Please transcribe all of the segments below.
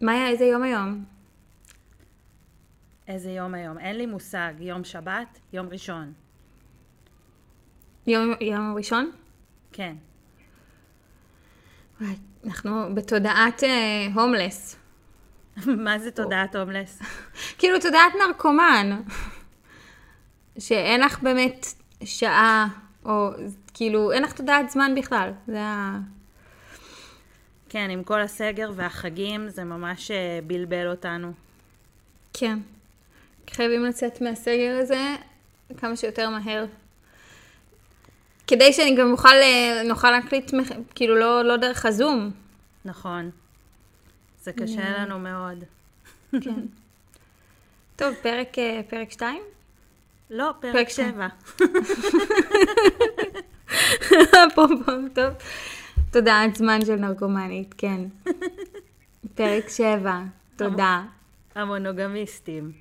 מאיה, איזה יום היום? איזה יום היום? אין לי מושג. יום שבת? יום ראשון. יום, יום ראשון? כן. וואי, אנחנו בתודעת אה, הומלס. מה זה תודעת הומלס? כאילו, תודעת נרקומן. שאין לך באמת שעה, או כאילו, אין לך תודעת זמן בכלל. זה ה... כן, עם כל הסגר והחגים, זה ממש אה, בלבל אותנו. כן. חייבים לצאת מהסגר הזה כמה שיותר מהר. כדי שאני גם אוכל, אה, נוכל להקליט, כאילו, לא, לא דרך הזום. נכון. זה קשה לנו מאוד. כן. טוב, פרק, אה, פרק 2? לא, פרק פרק שתיים. שבע. פום פום, טוב. תודעת זמן של נרקומנית, כן. פרק 7, תודה. המונוגמיסטים.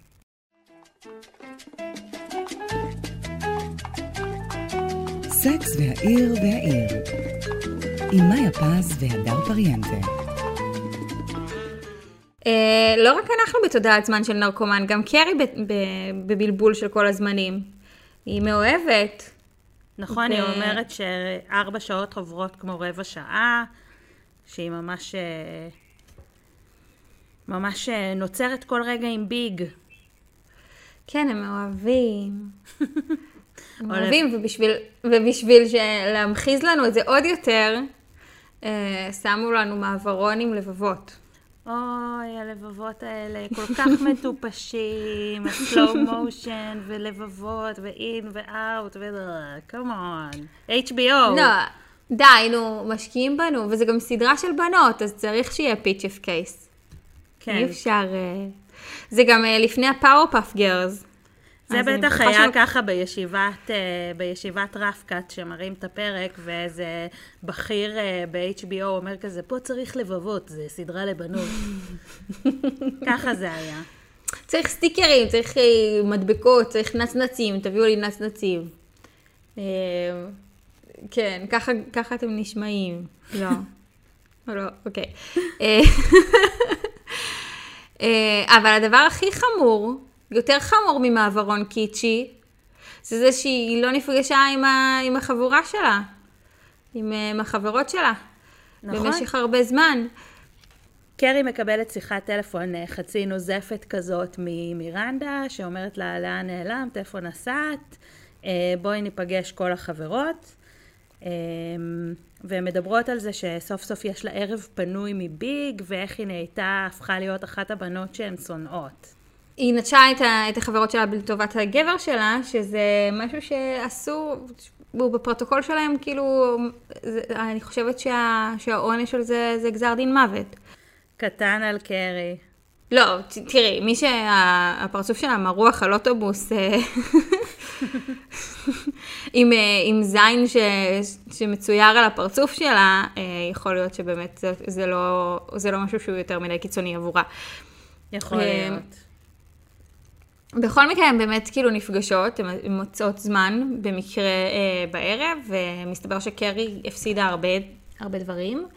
סקס והעיר והעיר. עם מאיה פז והדר פריאנטה. אה, לא רק אנחנו בתודעת זמן של נרקומן, גם קרי ב- ב- בבלבול של כל הזמנים. היא מאוהבת. נכון, ו- היא אומרת שארבע שעות עוברות כמו רבע שעה, שהיא ממש... אה, ממש אה, נוצרת כל רגע עם ביג. כן, הם מאוהבים. הם אוהבים, ובשביל, ובשביל להמחיז לנו את זה עוד יותר, אה, שמו לנו מעברון עם לבבות. אוי, הלבבות האלה כל כך מטופשים, הסלואו מושן, ולבבות, ואין ואאוט, ו... כמון. HBO. לא, די, נו, משקיעים בנו, וזה גם סדרה של בנות, אז צריך שיהיה פיצ'ף קייס. כן. אי אפשר... אה, זה גם אה, לפני הפאוור-פאף גרס. זה בטח היה שהם- ככה בישיבת, אה, בישיבת רפקת, שמראים את הפרק, ואיזה בכיר אה, ב-HBO אומר כזה, פה צריך לבבות, זה סדרה לבנות. ככה זה היה. צריך סטיקרים, צריך אה, מדבקות, צריך נצנצים, תביאו לי נצנצים. כן, ככה, ככה אתם נשמעים. לא. לא, אוקיי. אבל הדבר הכי חמור, יותר חמור ממעברון קיצ'י, זה זה שהיא לא נפגשה עם, ה, עם החבורה שלה, עם, אה, עם החברות שלה, נכון. במשך הרבה זמן. קרי מקבלת שיחת טלפון אה, חצי נוזפת כזאת ממירנדה, שאומרת לה, לאן נעלמת, איפה נסעת, אה, בואי ניפגש כל החברות. והן מדברות על זה שסוף סוף יש לה ערב פנוי מביג, ואיך היא נהייתה, הפכה להיות אחת הבנות שהן שונאות. היא נטשה את, ה, את החברות שלה לטובת הגבר שלה, שזה משהו שאסור, הוא בפרוטוקול שלהם, כאילו, זה, אני חושבת שה, שהעונש של זה זה גזר דין מוות. קטן על קרי. לא, ת- תראי, מי שהפרצוף שלה מרוח על אוטובוס אה, עם, אה, עם זין ש, שמצויר על הפרצוף שלה, אה, יכול להיות שבאמת זה, זה, לא, זה לא משהו שהוא יותר מדי קיצוני עבורה. יכול להיות. בכל מקרה הן באמת כאילו נפגשות, הן מוצאות זמן במקרה אה, בערב, ומסתבר שקרי הפסידה הרבה, הרבה דברים.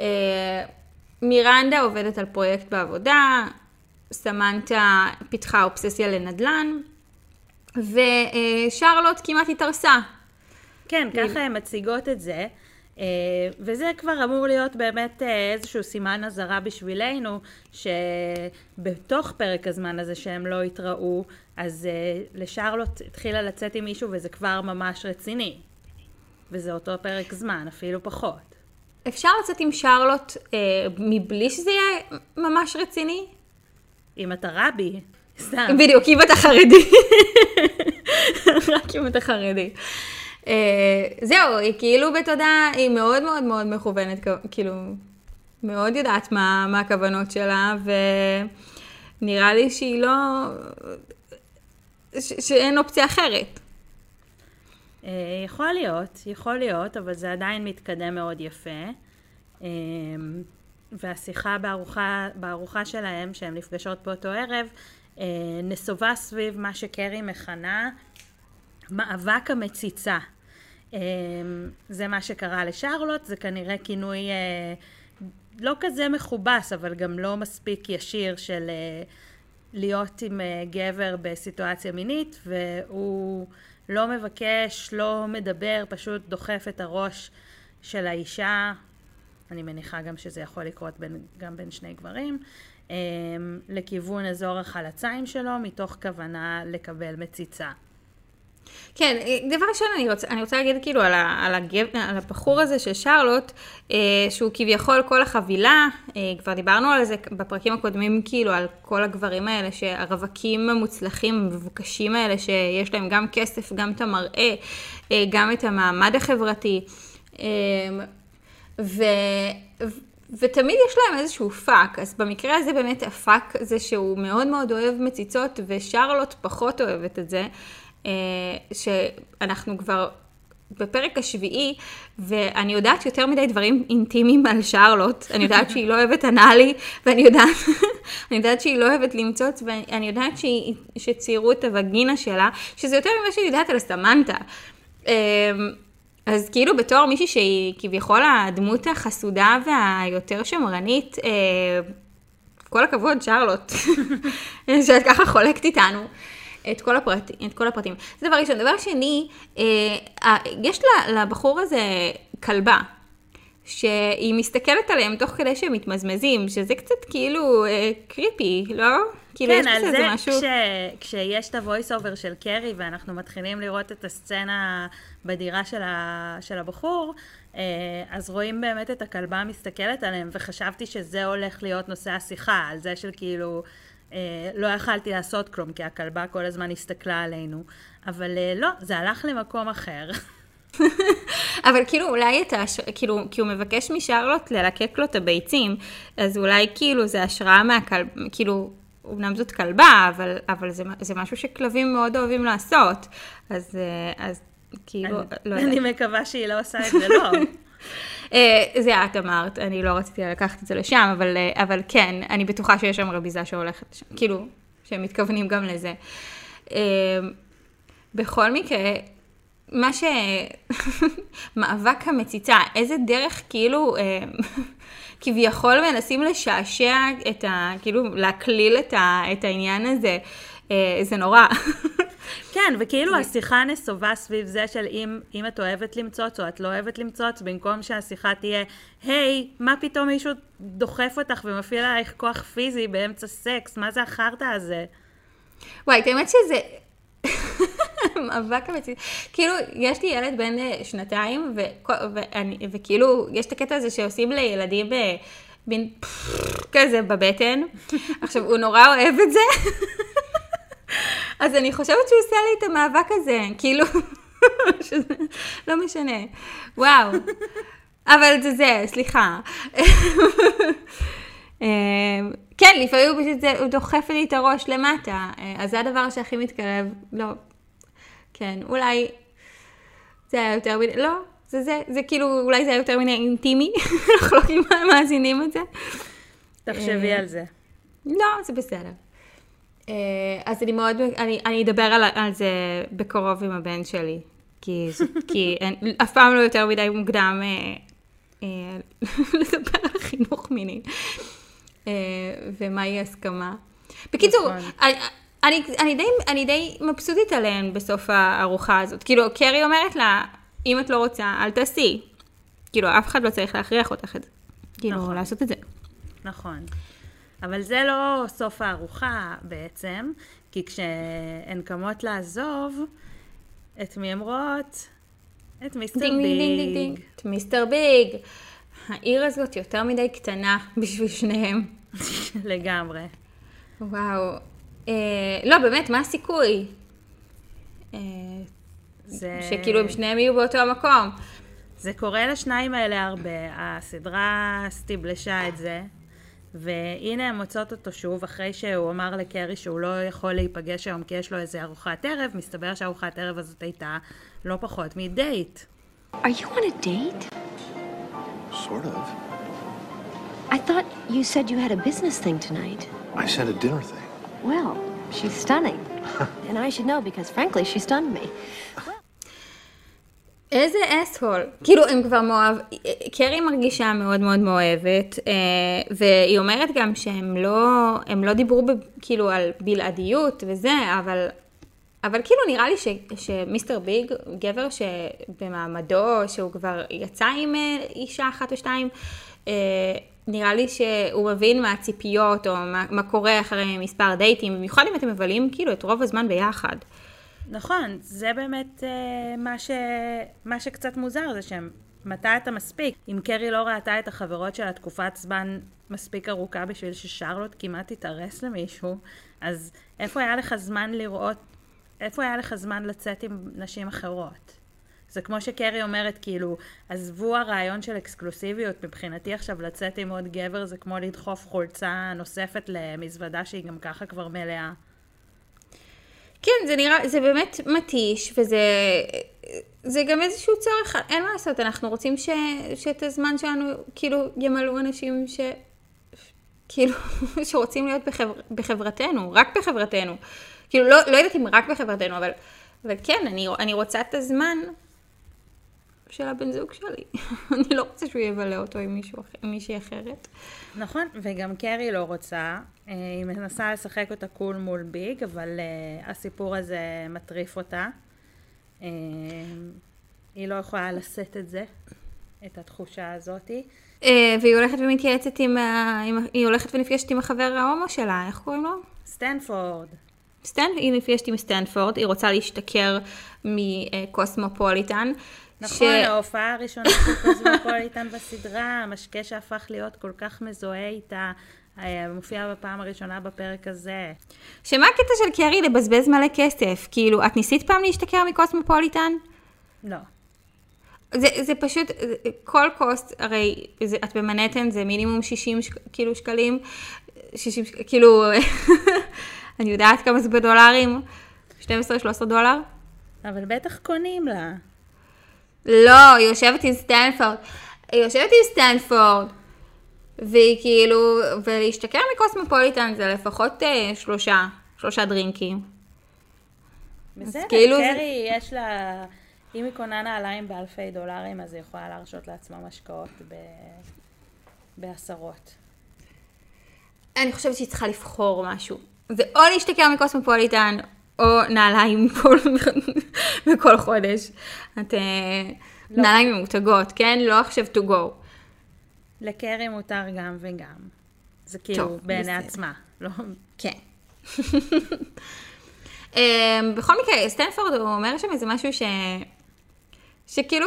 אה, מירנדה עובדת על פרויקט בעבודה, סמנטה פיתחה אובססיה לנדל"ן, ושרלוט כמעט התארסה. כן, ככה הן מציגות את זה. אה, וזה כבר אמור להיות באמת אה, איזשהו סימן אזהרה בשבילנו, שבתוך פרק הזמן הזה שהם לא התראו, אז אה, לשרלוט התחילה לצאת עם מישהו וזה כבר ממש רציני. וזה אותו פרק זמן, אפילו פחות. אפשר לצאת עם שרלוט אה, מבלי שזה יהיה ממש רציני? אם אתה רבי, סתם. בדיוק, אם אתה חרדי. רק אם אתה חרדי. אה, זהו, היא כאילו בתודעה, היא מאוד מאוד מאוד מכוונת, כאילו, מאוד יודעת מה, מה הכוונות שלה, ונראה לי שהיא לא... ש, שאין אופציה אחרת. אה, יכול להיות, יכול להיות, אבל זה עדיין מתקדם מאוד יפה. אה, והשיחה בארוחה, בארוחה שלהם, שהן נפגשות באותו ערב, נסובה סביב מה שקרי מכנה מאבק המציצה. אה, זה מה שקרה לשרלוט, זה כנראה כינוי אה, לא כזה מכובס, אבל גם לא מספיק ישיר של אה, להיות עם אה, גבר בסיטואציה מינית, והוא לא מבקש, לא מדבר, פשוט דוחף את הראש של האישה, אני מניחה גם שזה יכול לקרות בין, גם בין שני גברים, אה, לכיוון אזור החלציים שלו, מתוך כוונה לקבל מציצה. כן, דבר ראשון אני רוצה, אני רוצה להגיד כאילו על, ה, על, הגב, על הבחור הזה של שרלוט, אה, שהוא כביכול כל החבילה, אה, כבר דיברנו על זה בפרקים הקודמים, כאילו על כל הגברים האלה, שהרווקים המוצלחים, המבוקשים האלה, שיש להם גם כסף, גם את המראה, אה, גם את המעמד החברתי. אה, ו... ותמיד יש להם איזשהו פאק, אז במקרה הזה באמת הפאק זה שהוא מאוד מאוד אוהב מציצות ושרלוט פחות אוהבת את זה. אה, שאנחנו כבר בפרק השביעי, ואני יודעת יותר מדי דברים אינטימיים על שרלוט. אני יודעת שהיא לא אוהבת אנאלי, ואני יודעת, יודעת שהיא לא אוהבת למצוץ, ואני יודעת שציירו את הווגינה שלה, שזה יותר ממה שאני יודעת על סמנטה. אה, אז כאילו בתור מישהי שהיא כביכול הדמות החסודה והיותר שמרנית, אה, כל הכבוד, שרלוט, שאת ככה חולקת איתנו. את כל, הפרט, את כל הפרטים. זה דבר ראשון. דבר שני, אה, יש לבחור הזה כלבה. שהיא מסתכלת עליהם תוך כדי שהם מתמזמזים, שזה קצת כאילו אה, creepy, לא? כאילו כן, על זה, משהו... כש, כשיש את ה voice over של קרי ואנחנו מתחילים לראות את הסצנה בדירה של, ה, של הבחור, אה, אז רואים באמת את הכלבה מסתכלת עליהם, וחשבתי שזה הולך להיות נושא השיחה, על זה של כאילו... אה, לא יכלתי לעשות כלום, כי הכלבה כל הזמן הסתכלה עלינו, אבל אה, לא, זה הלך למקום אחר. אבל כאילו אולי את ההשראה, כאילו, כי הוא מבקש משרלוט ללקק לו את הביצים, אז אולי כאילו זה השראה מהכלב, כאילו, אמנם זאת כלבה, אבל, אבל זה, זה משהו שכלבים מאוד אוהבים לעשות, אז, אה, אז כאילו, אני, לא יודעת. אני מקווה שהיא לא עושה את זה, לא. אה, זה את אמרת, אני לא רציתי לקחת את זה לשם, אבל, אה, אבל כן, אני בטוחה שיש שם רביזה שהולכת לשם, כאילו, שהם מתכוונים גם לזה. אה, בכל מקרה, מה ש... מאבק המציצה, איזה דרך כאילו כביכול מנסים לשעשע את ה... כאילו להקליל את, ה... את העניין הזה. זה נורא. כן, וכאילו השיחה נסובה סביב זה של אם, אם את אוהבת למצוץ או את לא אוהבת למצוץ, במקום שהשיחה תהיה, היי, מה פתאום מישהו דוחף אותך ומפעיל עלייך כוח פיזי באמצע סקס, מה זה החרטא הזה? וואי, את האמת שזה... מאבק המציאות. כאילו, יש לי ילד בן אה, שנתיים, ו... ואני... וכאילו, יש את הקטע הזה שעושים לילדים ב... מין כזה בבטן. עכשיו, הוא נורא אוהב את זה. אז אני חושבת שהוא עושה לי את המאבק הזה, כאילו, לא משנה. וואו. אבל זה זה, סליחה. אה, כן, לפעמים הוא פשוט, הוא דוחף לי את הראש למטה, אה, אז זה הדבר שהכי מתקרב, לא, כן, אולי זה היה יותר מדי, לא, זה זה, זה כאילו, אולי זה היה יותר מדי אינטימי, לחלוק עם המאזינים את זה. תחשבי אה, על זה. לא, זה בסדר. אה, אז אני מאוד, אני, אני אדבר על, על זה בקרוב עם הבן שלי, כי, כי אין, אף פעם לא יותר מדי מוקדם אה, אה, לדבר על חינוך מיני, אה, ומהי הסכמה. בקיצור, נכון. אני, אני, אני, די, אני די מבסוטית עליהן בסוף הארוחה הזאת. כאילו, קרי אומרת לה, אם את לא רוצה, אל תעשי. כאילו, אף אחד לא צריך להכריח אותך את זה. כאילו, נכון. לעשות את זה. נכון. אבל זה לא סוף הארוחה בעצם, כי כשהן קמות לעזוב, את מי אומרות? את מיסטר ביג. דינג דינג דינג דינג. את מיסטר ביג. העיר הזאת יותר מדי קטנה בשביל שניהם. לגמרי. וואו. אה, לא, באמת, מה הסיכוי? אה, זה... שכאילו הם שניהם יהיו באותו המקום. זה קורה לשניים האלה הרבה. הסדרה אסטבלשה את זה. והנה הן מוצאות אותו שוב, אחרי שהוא אמר לקרי שהוא לא יכול להיפגש היום כי יש לו איזה ארוחת ערב, מסתבר שארוחת ערב הזאת הייתה לא פחות מדייט. Are you on a date? Sort of. I thought you said you had a business thing tonight. I said a dinner thing. Well, she's stunning. and I should know because frankly she stunned me. איזה אסהול. כאילו, הם כבר מאוהב... קרי מרגישה מאוד מאוד מאוהבת, אה, והיא אומרת גם שהם לא, הם לא דיברו ב, כאילו על בלעדיות וזה, אבל, אבל כאילו נראה לי ש, שמיסטר ביג, גבר שבמעמדו, שהוא כבר יצא עם אה, אישה אחת או שתיים, אה, נראה לי שהוא מבין מה הציפיות, או מה, מה קורה אחרי מספר דייטים, במיוחד אם אתם מבלים כאילו את רוב הזמן ביחד. נכון, זה באמת אה, מה, ש... מה שקצת מוזר, זה שמתי אתה מספיק. אם קרי לא ראתה את החברות שלה תקופת זמן מספיק ארוכה בשביל ששרלוט כמעט תתארס למישהו, אז איפה היה לך זמן לראות, איפה היה לך זמן לצאת עם נשים אחרות? זה כמו שקרי אומרת, כאילו, עזבו הרעיון של אקסקלוסיביות, מבחינתי עכשיו לצאת עם עוד גבר זה כמו לדחוף חולצה נוספת למזוודה שהיא גם ככה כבר מלאה. כן, זה נראה, זה באמת מתיש, וזה זה גם איזשהו צורך, אין מה לעשות, אנחנו רוצים ש, שאת הזמן שלנו, כאילו, ימלאו אנשים ש... כאילו, שרוצים להיות בחבר, בחברתנו, רק בחברתנו. כאילו, לא, לא יודעת אם רק בחברתנו, אבל, אבל כן, אני, אני רוצה את הזמן של הבן זוג שלי. אני לא רוצה שהוא יבלה אותו עם, מישהו, עם מישהי אחרת. נכון, וגם קרי לא רוצה. אה, היא מנסה לשחק אותה cool מול ביג, אבל אה, הסיפור הזה מטריף אותה. אה, היא לא יכולה לשאת את זה, את התחושה הזאתי. אה, והיא הולכת ומתייעצת עם, ה... עם... היא הולכת ונפגשת עם החבר ההומו שלה, איך קוראים לו? סטנפורד. סטנ... היא נפגשת עם סטנפורד, היא רוצה להשתכר מקוסמופוליטן. נכון, ש... ההופעה הראשונה של קוסמופוליטן בסדרה, המשקה שהפך להיות כל כך מזוהה איתה, מופיע בפעם הראשונה בפרק הזה. שמה הקטע של קרי לבזבז מלא כסף? כאילו, את ניסית פעם להשתכר מקוסמופוליטן? לא. זה, זה פשוט, כל קוסט, הרי זה, את במנהטן זה מינימום 60 שק, כאילו שקלים, 60, כאילו, אני יודעת כמה זה בדולרים, 12-13 דולר. אבל בטח קונים לה. לא, היא יושבת עם סטנפורד. היא יושבת עם סטנפורד, והיא כאילו, ולהשתכר מקוסמופוליטן זה לפחות אה, שלושה, שלושה דרינקים. בסדר, כאילו קרי. יש לה, אם היא קונה נעליים באלפי דולרים, אז היא יכולה להרשות לעצמה משקאות ב... בעשרות. אני חושבת שהיא צריכה לבחור משהו. זה או להשתכר מקוסמופוליטן, או נעליים כל, בכל חודש. את... אה, לא. נעליים ממותגות, כן? לא עכשיו to go. לקרי מותר גם וגם. זה כאילו טוב, בעיני בסדר. עצמה. לא... כן. um, בכל מקרה, סטנפורד הוא אומר שם איזה משהו ש... שכאילו,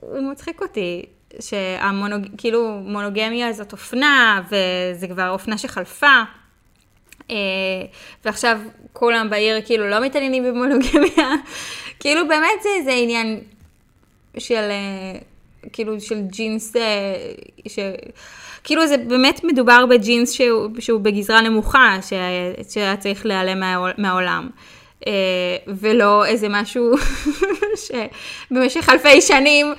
הוא מצחיק אותי. שהמונוגמיה שהמונוג... זאת אופנה, וזה כבר אופנה שחלפה. אה, ועכשיו כולם בעיר כאילו לא מתעניינים במונוגמיה. כאילו באמת זה, זה עניין של, אה, כאילו של ג'ינס, אה, ש... כאילו זה באמת מדובר בג'ינס שהוא, שהוא בגזרה נמוכה, שהיה צריך להיעלם מהעולם. ולא איזה משהו שבמשך אלפי שנים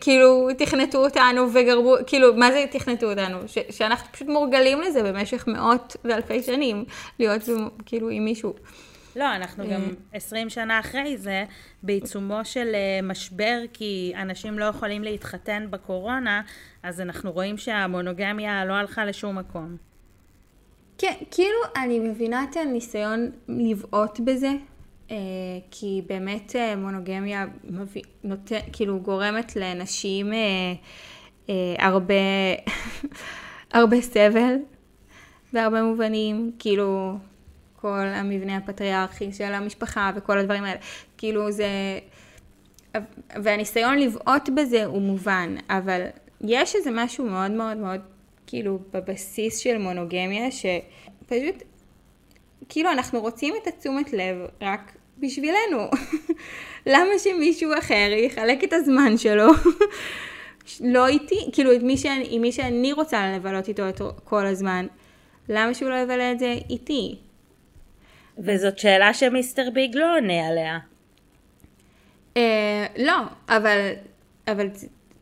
כאילו תכנתו אותנו וגרבו, כאילו מה זה תכנתו אותנו? ש, שאנחנו פשוט מורגלים לזה במשך מאות ואלפי שנים להיות כאילו עם מישהו. לא, אנחנו גם 20 שנה אחרי זה בעיצומו של אה, משבר, כי אנשים לא יכולים להתחתן בקורונה, אז אנחנו רואים שהמונוגמיה לא הלכה לשום מקום. כן, כאילו אני מבינה את הניסיון לבעוט בזה, אה, כי באמת אה, מונוגמיה נותן, כאילו גורמת לנשים אה, הרבה, הרבה סבל בהרבה מובנים, כאילו כל המבנה הפטריארכי של המשפחה וכל הדברים האלה, כאילו זה, והניסיון לבעוט בזה הוא מובן, אבל יש איזה משהו מאוד מאוד מאוד כאילו בבסיס של מונוגמיה, שפשוט, כאילו אנחנו רוצים את התשומת לב רק בשבילנו. למה שמישהו אחר יחלק את הזמן שלו? לא איתי, כאילו את מי שאני, עם מי שאני רוצה לבלות איתו את כל הזמן, למה שהוא לא יבלה את זה איתי? וזאת שאלה שמיסטר ביג לא עונה עליה. אה, לא, אבל, אבל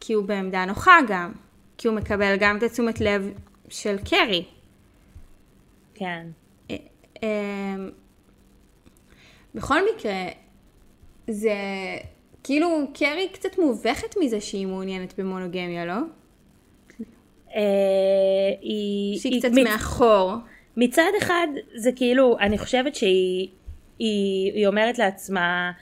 כי הוא בעמדה נוחה גם. כי הוא מקבל גם את התשומת לב של קרי. כן. אה, אמ, בכל מקרה, זה כאילו, קרי קצת מובכת מזה שהיא מעוניינת במונוגמיה, לא? אה, היא... שהיא קצת מאחור. מצד אחד זה כאילו, אני חושבת שהיא היא, היא אומרת לעצמה,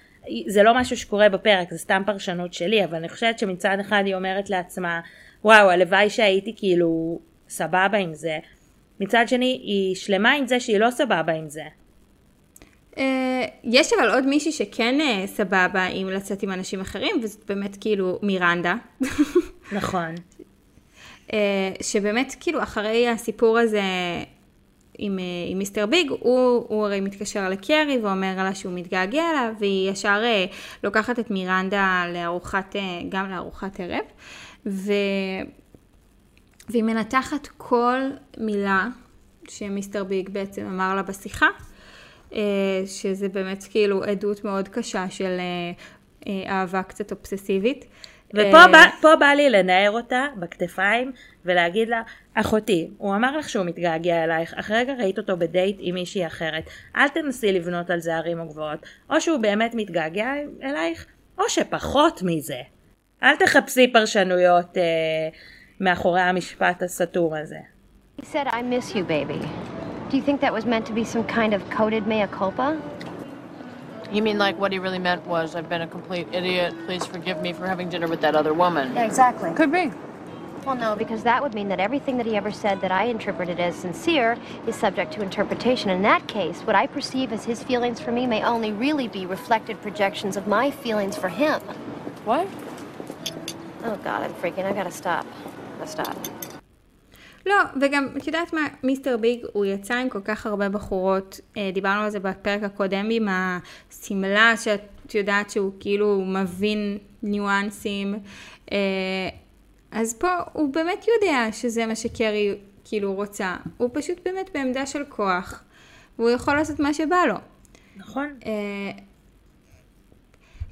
זה לא משהו שקורה בפרק, זה סתם פרשנות שלי, אבל אני חושבת שמצד אחד היא אומרת לעצמה, וואו, הלוואי שהייתי כאילו סבבה עם זה. מצד שני, היא שלמה עם זה שהיא לא סבבה עם זה. אה, יש אבל עוד מישהי שכן אה, סבבה עם לצאת עם אנשים אחרים, וזאת באמת כאילו מירנדה. נכון. אה, שבאמת כאילו אחרי הסיפור הזה עם, עם מיסטר ביג, הוא, הוא הרי מתקשר לקרי ואומר לה שהוא מתגעגע אליו, והיא ישר לוקחת את מירנדה לארוחת, גם לארוחת ערב, ו... והיא מנתחת כל מילה שמיסטר ביג בעצם אמר לה בשיחה, אה, שזה באמת כאילו עדות מאוד קשה של אה, אה, אהבה קצת אובססיבית. ופה בא, בא לי לנער אותה בכתפיים ולהגיד לה, אחותי, הוא אמר לך שהוא מתגעגע אלייך, אך רגע ראית אותו בדייט עם מישהי אחרת, אל תנסי לבנות על זה ערים וגבוהות, או שהוא באמת מתגעגע אלייך, או שפחות מזה. אל תחפשי פרשנויות אה, מאחורי המשפט הסתום הזה. He said, I miss you, baby. Do you think that was meant to be some kind of coded mea culpa? You mean like what he really meant was, I've been a complete idiot. Please forgive me for having dinner with that other woman. exactly. Could be. Well, no, because that would mean that everything that he ever said that I interpreted as sincere is subject to interpretation. In that case, what I perceive as his feelings for me may only really be reflected projections of my feelings for him. What? Oh, God, I'm freaking. I gotta stop. I gotta stop. לא, וגם, את יודעת מה, מיסטר ביג, הוא יצא עם כל כך הרבה בחורות, אה, דיברנו על זה בפרק הקודם עם השמלה, שאת יודעת שהוא כאילו מבין ניואנסים, אה, אז פה הוא באמת יודע שזה מה שקרי כאילו רוצה, הוא פשוט באמת בעמדה של כוח, והוא יכול לעשות מה שבא לו. נכון?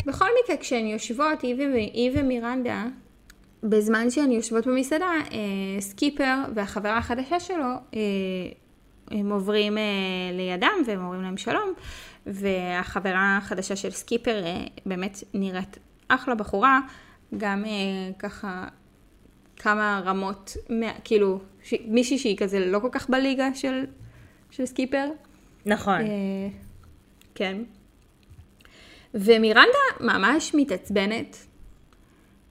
בכל מקרה, כשהן יושבות, היא, ו- היא ומירנדה, בזמן שהן יושבות במסעדה, אה, סקיפר והחברה החדשה שלו, אה, הם עוברים אה, לידם והם אומרים להם שלום, והחברה החדשה של סקיפר אה, באמת נראית אחלה בחורה, גם אה, ככה כמה רמות, מה, כאילו, ש, מישהי שהיא כזה לא כל כך בליגה של, של סקיפר. נכון. אה, כן. ומירנדה ממש מתעצבנת.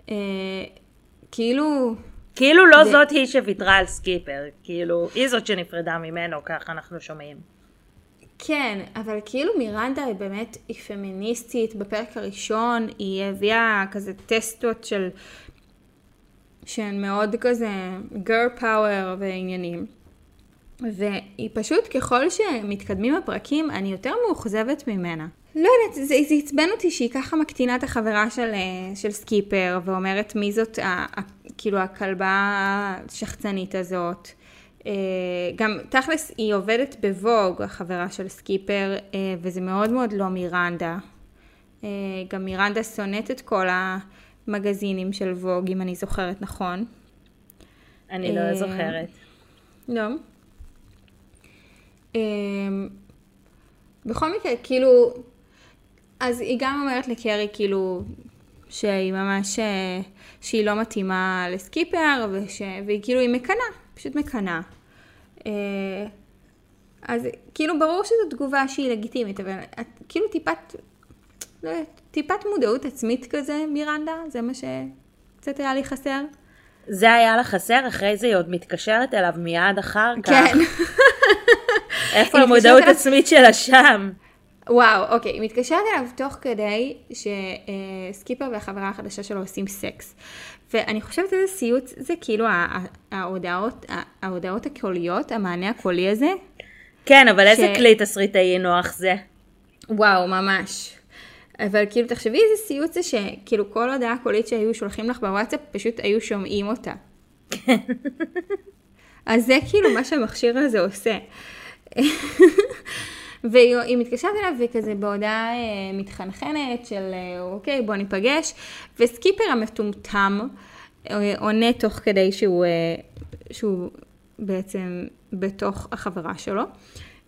אה, כאילו, כאילו לא זה- זאת היא שוויתרה על סקיפר, כאילו, היא זאת שנפרדה ממנו, כך אנחנו שומעים. כן, אבל כאילו מירנדה היא באמת, היא פמיניסטית. בפרק הראשון היא הביאה כזה טקסטות של, שהן מאוד כזה girl power ועניינים. והיא פשוט, ככל שמתקדמים הפרקים, אני יותר מאוכזבת ממנה. לא יודעת, זה, זה עצבן אותי שהיא ככה מקטינה את החברה של, אה, של סקיפר, ואומרת מי זאת, ה, ה, כאילו, הכלבה השחצנית הזאת. אה, גם תכלס היא עובדת בווג, החברה של סקיפר, אה, וזה מאוד מאוד לא מירנדה. גם מירנדה שונאת את כל המגזינים של ווג, אם אני זוכרת נכון. אני לא זוכרת. לא. בכל מקרה, כאילו, אז היא גם אומרת לקרי, כאילו, שהיא ממש, אה, שהיא לא מתאימה לסקיפר, וש... והיא כאילו, היא מקנאה, פשוט מקנאה. אה, אז כאילו, ברור שזו תגובה שהיא לגיטימית, אבל את כאילו טיפת, לא יודעת, טיפת מודעות עצמית כזה, מירנדה, זה מה שקצת היה לי חסר. זה היה לה חסר, אחרי זה היא עוד מתקשרת אליו מיד אחר כך. כן. איפה המודעות עצמית שלה שם? וואו, אוקיי, מתקשרת אליו תוך כדי שסקיפר והחברה החדשה שלו עושים סקס. ואני חושבת איזה סיוט זה כאילו ההודעות, ההודעות הקוליות, המענה הקולי הזה. כן, אבל איזה ש- כלי תסריטאי נוח זה? וואו, ממש. אבל כאילו, תחשבי איזה סיוט זה שכאילו כל הודעה קולית שהיו שולחים לך בוואטסאפ, פשוט היו שומעים אותה. אז זה כאילו מה שהמכשיר הזה עושה. והיא היא מתקשרת אליו וכזה בהודעה אה, מתחנחנת של אה, אוקיי בוא ניפגש וסקיפר המטומטם אה, עונה תוך כדי שהוא, שהוא בעצם בתוך החברה שלו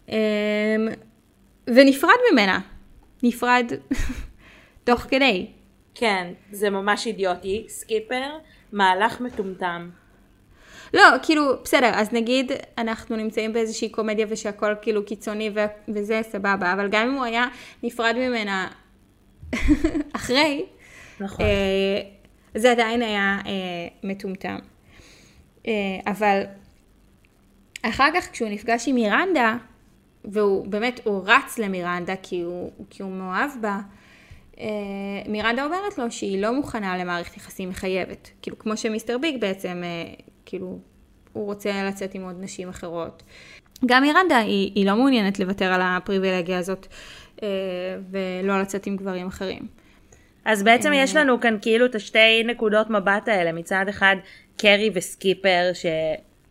אה, ונפרד ממנה, נפרד תוך כדי. כן, זה ממש אידיוטי. סקיפר, מהלך מטומטם. לא, כאילו, בסדר, אז נגיד אנחנו נמצאים באיזושהי קומדיה ושהכל כאילו קיצוני ו- וזה סבבה, אבל גם אם הוא היה נפרד ממנה אחרי, נכון. אה, זה עדיין היה אה, מטומטם. אה, אבל אחר כך כשהוא נפגש עם מירנדה, והוא באמת, הוא רץ למירנדה כי הוא, כי הוא מאוהב בה, אה, מירנדה אומרת לו שהיא לא מוכנה למערכת יחסים מחייבת. כאילו, כמו שמיסטר ביג בעצם, אה, כאילו, הוא רוצה לצאת עם עוד נשים אחרות. גם מירנדה, היא, היא לא מעוניינת לוותר על הפריבילגיה הזאת, אה, ולא לצאת עם גברים אחרים. אז בעצם יש לנו כאן כאילו את השתי נקודות מבט האלה. מצד אחד, קרי וסקיפר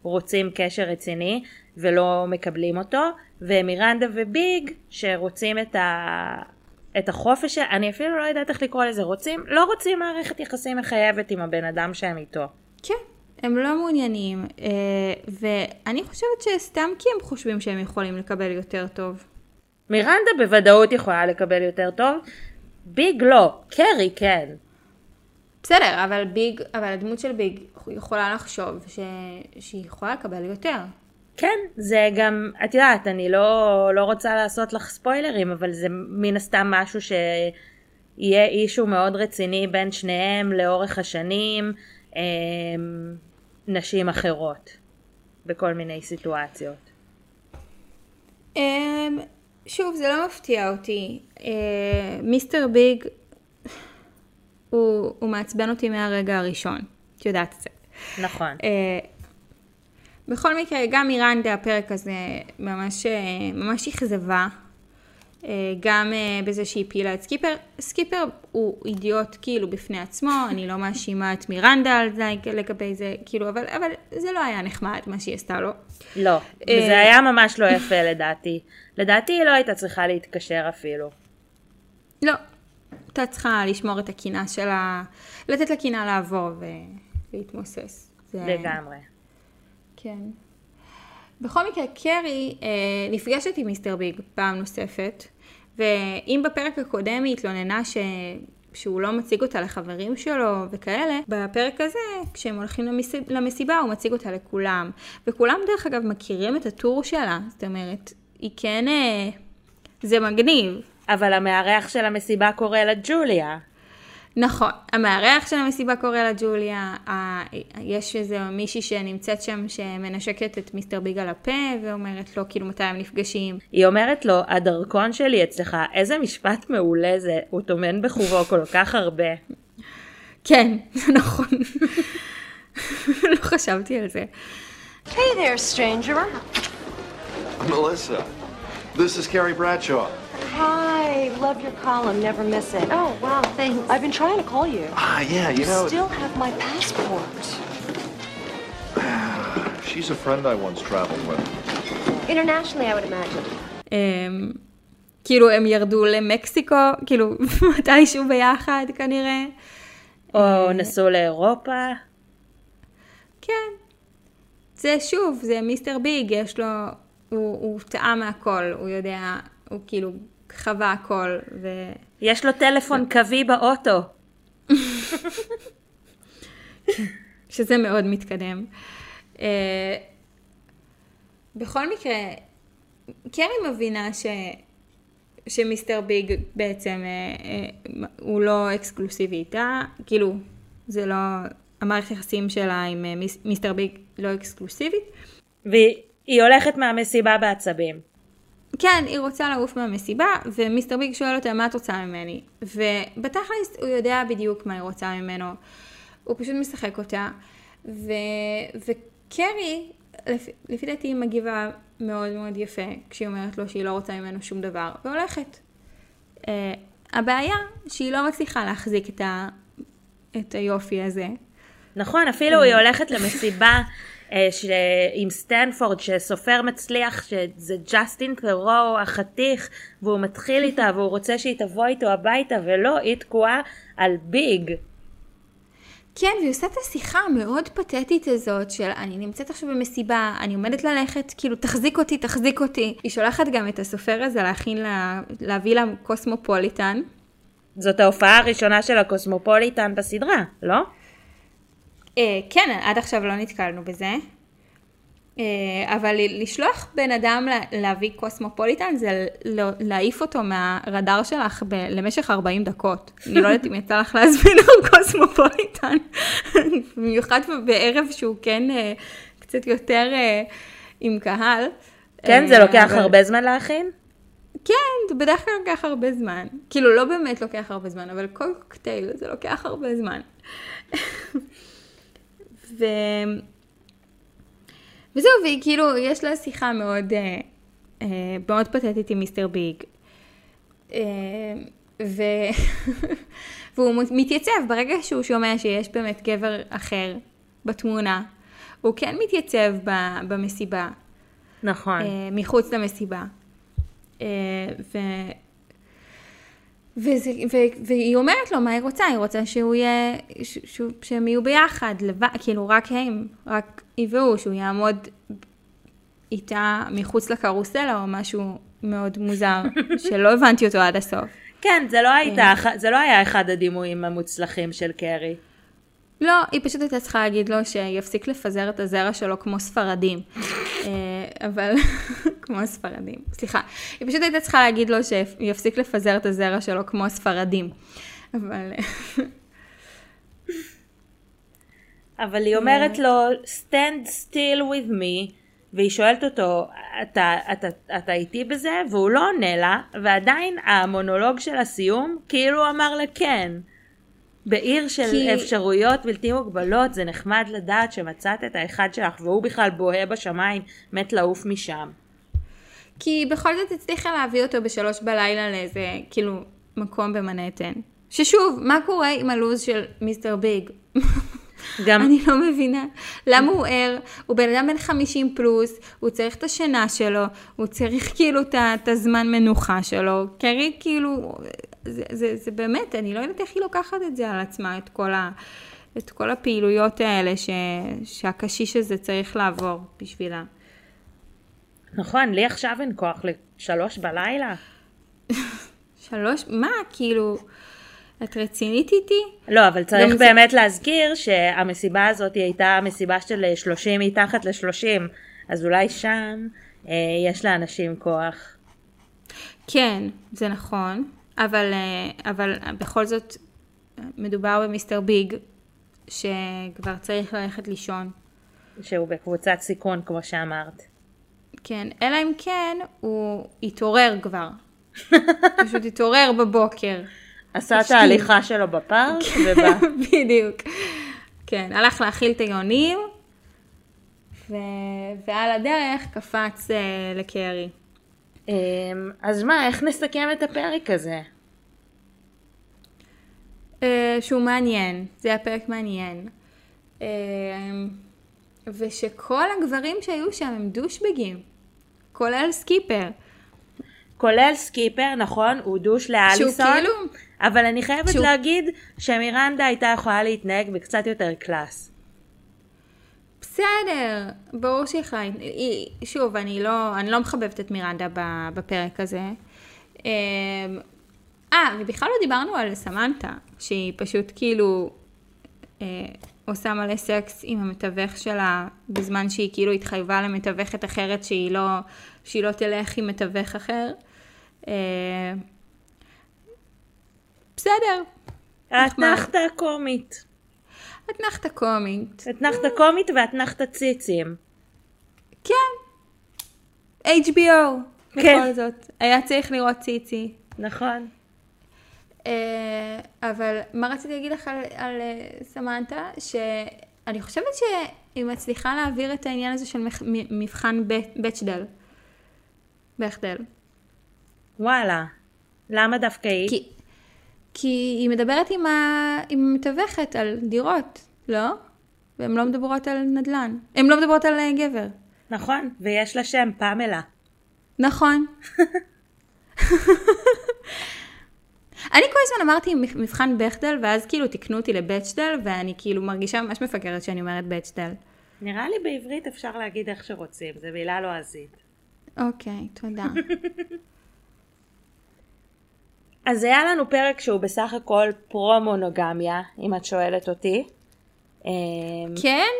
שרוצים קשר רציני ולא מקבלים אותו, ומירנדה וביג שרוצים את, ה... את החופש, אני אפילו לא יודעת איך לקרוא לזה, רוצים, לא רוצים מערכת יחסים מחייבת עם הבן אדם שהם איתו. כן, הם לא מעוניינים, אה, ואני חושבת שסתם כי הם חושבים שהם יכולים לקבל יותר טוב. מירנדה בוודאות יכולה לקבל יותר טוב, ביג לא, קרי כן. בסדר, אבל ביג, אבל הדמות של ביג יכולה לחשוב ש... שהיא יכולה לקבל יותר. כן, זה גם, את יודעת, אני לא, לא רוצה לעשות לך ספוילרים, אבל זה מן הסתם משהו שיהיה אישו מאוד רציני בין שניהם לאורך השנים, אה, נשים אחרות, בכל מיני סיטואציות. אמ, שוב, זה לא מפתיע אותי. אה, מיסטר ביג, הוא, הוא מעצבן אותי מהרגע הראשון. את יודעת את זה. נכון. אה, בכל מקרה, גם מירנדה, הפרק הזה ממש, אה, ממש אכזבה. אה, גם אה, בזה שהיא הפילה את סקיפר. סקיפר הוא אידיוט כאילו בפני עצמו, אני לא מאשימה את מירנדה על זה לגבי זה, כאילו, אבל, אבל זה לא היה נחמד מה שהיא עשתה לו. לא, אה, וזה היה ממש לא יפה לדעתי. לדעתי היא לא הייתה צריכה להתקשר אפילו. לא, הייתה צריכה לשמור את הקינה שלה, לתת לקינה לעבור ולהתמוסס. זה... לגמרי. כן. בכל מקרה, קרי אה, נפגשת עם מיסטר ביג פעם נוספת, ואם בפרק הקודם היא התלוננה ש... שהוא לא מציג אותה לחברים שלו וכאלה, בפרק הזה, כשהם הולכים למס... למסיבה, הוא מציג אותה לכולם. וכולם, דרך אגב, מכירים את הטור שלה. זאת אומרת, היא כן... אה, זה מגניב. אבל המארח של המסיבה קורא לה ג'וליה. נכון, המארח של המסיבה קורא לה ג'וליה, ה- יש איזה מישהי שנמצאת שם שמנשקת את מיסטר ביג על הפה ואומרת לו כאילו מתי הם נפגשים. היא אומרת לו, הדרכון שלי אצלך, איזה משפט מעולה זה, הוא טומן בחובו כל כך הרבה. כן, זה נכון. לא חשבתי על זה. Hey there, stranger. Melissa, this is Carrie Bradshaw. Hi, love your column, never miss it. Oh, wow, thanks. I've been trying to call you. Ah, yeah, you know, Still have my passport. she's a friend I once traveled with. Internationally, I would imagine. אמ, כאילו הם ירדו למקסיקו, כאילו מתישהו ביחד כנראה. או נסעו לאירופה. כן. זה שוב, זה מיסטר ביג, יש לו, הוא, הוא טעה מהכל, הוא יודע, הוא כאילו חווה הכל, ו... יש לו טלפון קווי באוטו. שזה מאוד מתקדם. אה, בכל מקרה, קרי מבינה ש... שמיסטר ביג בעצם אה, אה, הוא לא אקסקלוסיבי איתה, כאילו, זה לא, המערכת יחסים שלה עם מיס, מיסטר ביג לא אקסקלוסיבית. והיא הולכת מהמסיבה בעצבים. כן, היא רוצה לעוף מהמסיבה, ומיסטר ביג שואל אותה, מה את רוצה ממני? ובתכלס הוא יודע בדיוק מה היא רוצה ממנו. הוא פשוט משחק אותה. ו... וקרי, לפי, לפי דעתי, מגיבה מאוד מאוד יפה, כשהיא אומרת לו שהיא לא רוצה ממנו שום דבר, והולכת. Uh, הבעיה, שהיא לא מצליחה להחזיק את, ה... את היופי הזה. נכון, אפילו היא הולכת למסיבה אה, ש... עם סטנפורד, שסופר מצליח, שזה ג'סטין קרו החתיך, והוא מתחיל איתה, והוא רוצה שהיא תבוא איתו הביתה, ולא, היא תקועה על ביג. כן, והיא עושה את השיחה המאוד פתטית הזאת של אני נמצאת עכשיו במסיבה, אני עומדת ללכת, כאילו תחזיק אותי, תחזיק אותי. היא שולחת גם את הסופר הזה להכין לה, להביא לה קוסמופוליטן. זאת ההופעה הראשונה של הקוסמופוליטן בסדרה, לא? אה, כן, עד עכשיו לא נתקלנו בזה. אה, אבל לשלוח בן אדם לה- להביא קוסמופוליטן זה להעיף אותו מהרדאר שלך ב- למשך 40 דקות. אני לא יודעת אם יצא לך להזמין לו קוסמופוליטן, במיוחד בערב שהוא כן אה, קצת יותר עם קהל. כן, זה לוקח אבל- הרבה זמן להכין? כן, זה בדרך כלל לוקח הרבה זמן. כאילו, לא באמת לוקח הרבה זמן, אבל קוקטייל זה לוקח הרבה זמן. ו... וזהו, והיא כאילו, יש לה שיחה מאוד, אה, אה, מאוד פתטית עם מיסטר ביג. אה, ו... והוא מתייצב ברגע שהוא שומע שיש באמת גבר אחר בתמונה. הוא כן מתייצב ב- במסיבה. נכון. אה, מחוץ למסיבה. אה, ו... וזה, ו, והיא אומרת לו מה היא רוצה, היא רוצה שהוא יהיה, ש, ש, שהם יהיו ביחד, לבד, כאילו רק הם, רק היא והוא, שהוא יעמוד איתה מחוץ לקרוסלה או משהו מאוד מוזר, שלא הבנתי אותו עד הסוף. כן, זה לא, הייתה, זה לא היה אחד הדימויים המוצלחים של קרי. לא, היא פשוט הייתה צריכה להגיד לו שיפסיק לפזר את הזרע שלו כמו ספרדים. אבל, כמו הספרדים, סליחה. היא פשוט הייתה צריכה להגיד לו שיפסיק לפזר את הזרע שלו כמו הספרדים. אבל... אבל היא אומרת לו, stand still with me, והיא שואלת אותו, אתה, אתה, אתה איתי בזה? והוא לא עונה לה, ועדיין המונולוג של הסיום, כאילו הוא אמר לה כן. בעיר של כי- אפשרויות בלתי מוגבלות, זה נחמד לדעת שמצאת את האחד שלך, והוא בכלל בוהה בשמיים, מת לעוף משם. כי בכל זאת הצליחה להביא אותו בשלוש בלילה לאיזה, כאילו, מקום במנהטן. ששוב, מה קורה עם הלו"ז של מיסטר ביג? גם, אני לא מבינה. למה הוא ער? הוא בן אדם בן 50 פלוס, הוא צריך את השינה שלו, הוא צריך כאילו את הזמן מנוחה שלו. קרי כאילו, זה, זה, זה באמת, אני לא יודעת איך היא לוקחת את זה על עצמה, את כל, ה, את כל הפעילויות האלה ש, שהקשיש הזה צריך לעבור בשבילה. נכון, לי עכשיו אין כוח לשלוש בלילה. שלוש, מה, כאילו, את רצינית איתי? לא, אבל צריך גם זה- באמת להזכיר שהמסיבה הזאת היא הייתה מסיבה של 30 מתחת ל-30, אז אולי שם אה, יש לאנשים כוח. כן, זה נכון, אבל, אה, אבל בכל זאת מדובר במיסטר ביג, שכבר צריך ללכת לישון. שהוא בקבוצת סיכון, כמו שאמרת. כן, אלא אם כן הוא התעורר כבר. פשוט התעורר בבוקר. עשה את. ההליכה שלו בפארק, ובא. בדיוק. כן, הלך להאכיל את היונים, ו... ועל הדרך קפץ אה, לקרי. אמ, אז מה, איך נסכם את הפרק הזה? אה, שהוא מעניין, זה היה פרק מעניין. אה, ושכל הגברים שהיו שם הם douchebagים, כולל סקיפר. כולל סקיפר, נכון, הוא douche לאליסון, כאילו- אבל אני חייבת שהוא- להגיד שמירנדה הייתה יכולה להתנהג בקצת יותר קלאס. בסדר, ברור שהיא היא- שוב, אני לא, אני לא מחבבת את מירנדה בפרק הזה. אה, אה, ובכלל לא דיברנו על סמנטה, שהיא פשוט כאילו אה, עושה מלא סקס עם המתווך שלה, בזמן שהיא כאילו התחייבה למתווכת אחרת שהיא לא, שהיא לא תלך עם מתווך אחר. אה, בסדר. האתנחתה הקומית. אתנחתה קומית. אתנחתה קומית ואתנחתה ציצים. כן. HBO. כן. בכל זאת. היה צריך לראות ציצי. נכון. אה, אבל מה רציתי להגיד לך על, על אה, סמנטה? שאני חושבת שהיא מצליחה להעביר את העניין הזה של מח- מ- מבחן בצ'דל. בכדל. וואלה. למה דווקא היא? כי, כי היא מדברת עם, ה, עם המתווכת על דירות, לא? והן לא מדברות על נדל"ן. הן לא מדברות על אה, גבר. נכון, ויש לה שם, פמלה. נכון. אני כל הזמן אמרתי מבחן בכדל, ואז כאילו תיקנו אותי לבצ'דל, ואני כאילו מרגישה ממש מפגרת שאני אומרת בצ'דל. נראה לי בעברית אפשר להגיד איך שרוצים, זה מילה לועזית. אוקיי, תודה. אז היה לנו פרק שהוא בסך הכל פרו-מונוגמיה, אם את שואלת אותי. אמ, כן?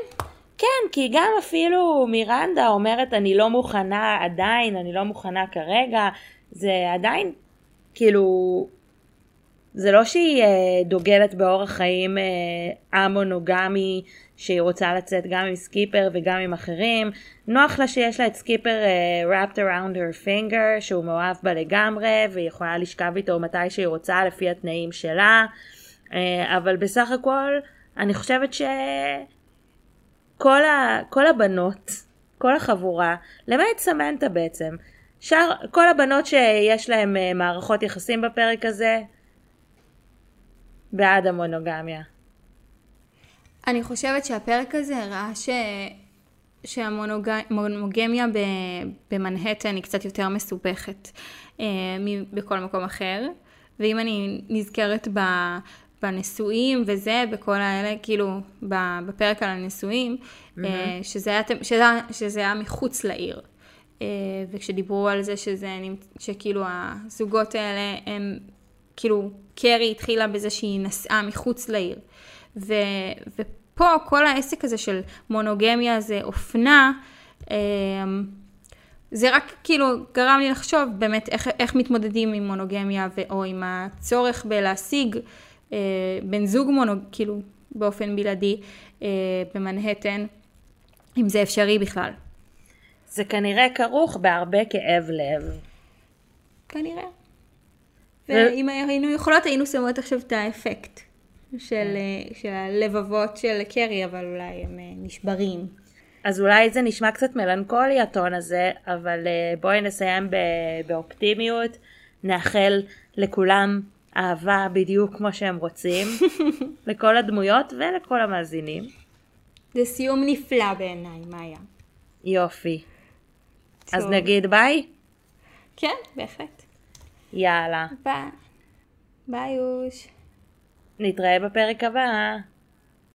כן, כי גם אפילו מירנדה אומרת אני לא מוכנה עדיין, אני לא מוכנה כרגע, זה עדיין, כאילו, זה לא שהיא אה, דוגלת באורח חיים אה, המונוגמי, שהיא רוצה לצאת גם עם סקיפר וגם עם אחרים. נוח לה שיש לה את סקיפר אה, wrapped around her finger, שהוא מאוהב בה לגמרי, והיא יכולה לשכב איתו מתי שהיא רוצה לפי התנאים שלה. אה, אבל בסך הכל, אני חושבת ש... כל, ה, כל הבנות, כל החבורה, למעט סמנטה בעצם, שאר, כל הבנות שיש להן אה, מערכות יחסים בפרק הזה, בעד המונוגמיה. אני חושבת שהפרק הזה הראה ש... שהמונוגמיה ב... במנהטן היא קצת יותר מסובכת אה, מבכל מקום אחר. ואם אני נזכרת ב... בנשואים וזה, בכל האלה, כאילו, בפרק על הנשואים, mm-hmm. שזה, היה, שזה, שזה היה מחוץ לעיר. אה, וכשדיברו על זה שזה, שכאילו הזוגות האלה הם, כאילו, קרי התחילה בזה שהיא נסעה מחוץ לעיר. ו, ופה כל העסק הזה של מונוגמיה זה אופנה, אה, זה רק כאילו גרם לי לחשוב באמת איך, איך מתמודדים עם מונוגמיה ו, או עם הצורך בלהשיג אה, בן זוג מונוג, כאילו באופן בלעדי אה, במנהטן, אם זה אפשרי בכלל. זה כנראה כרוך בהרבה כאב לב. כנראה. ואם היינו יכולות היינו שמות עכשיו את האפקט של, אה, של הלבבות של קרי, אבל אולי הם אה, נשברים. אז אולי זה נשמע קצת מלנכולי הטון הזה, אבל אה, בואי נסיים באופטימיות. נאחל לכולם אהבה בדיוק כמו שהם רוצים, לכל הדמויות ולכל המאזינים. זה סיום נפלא בעיניי, מאיה. יופי. טוב. אז נגיד ביי? כן, בהחלט. יאללה. ביי. ביוש. נתראה בפרק הבא.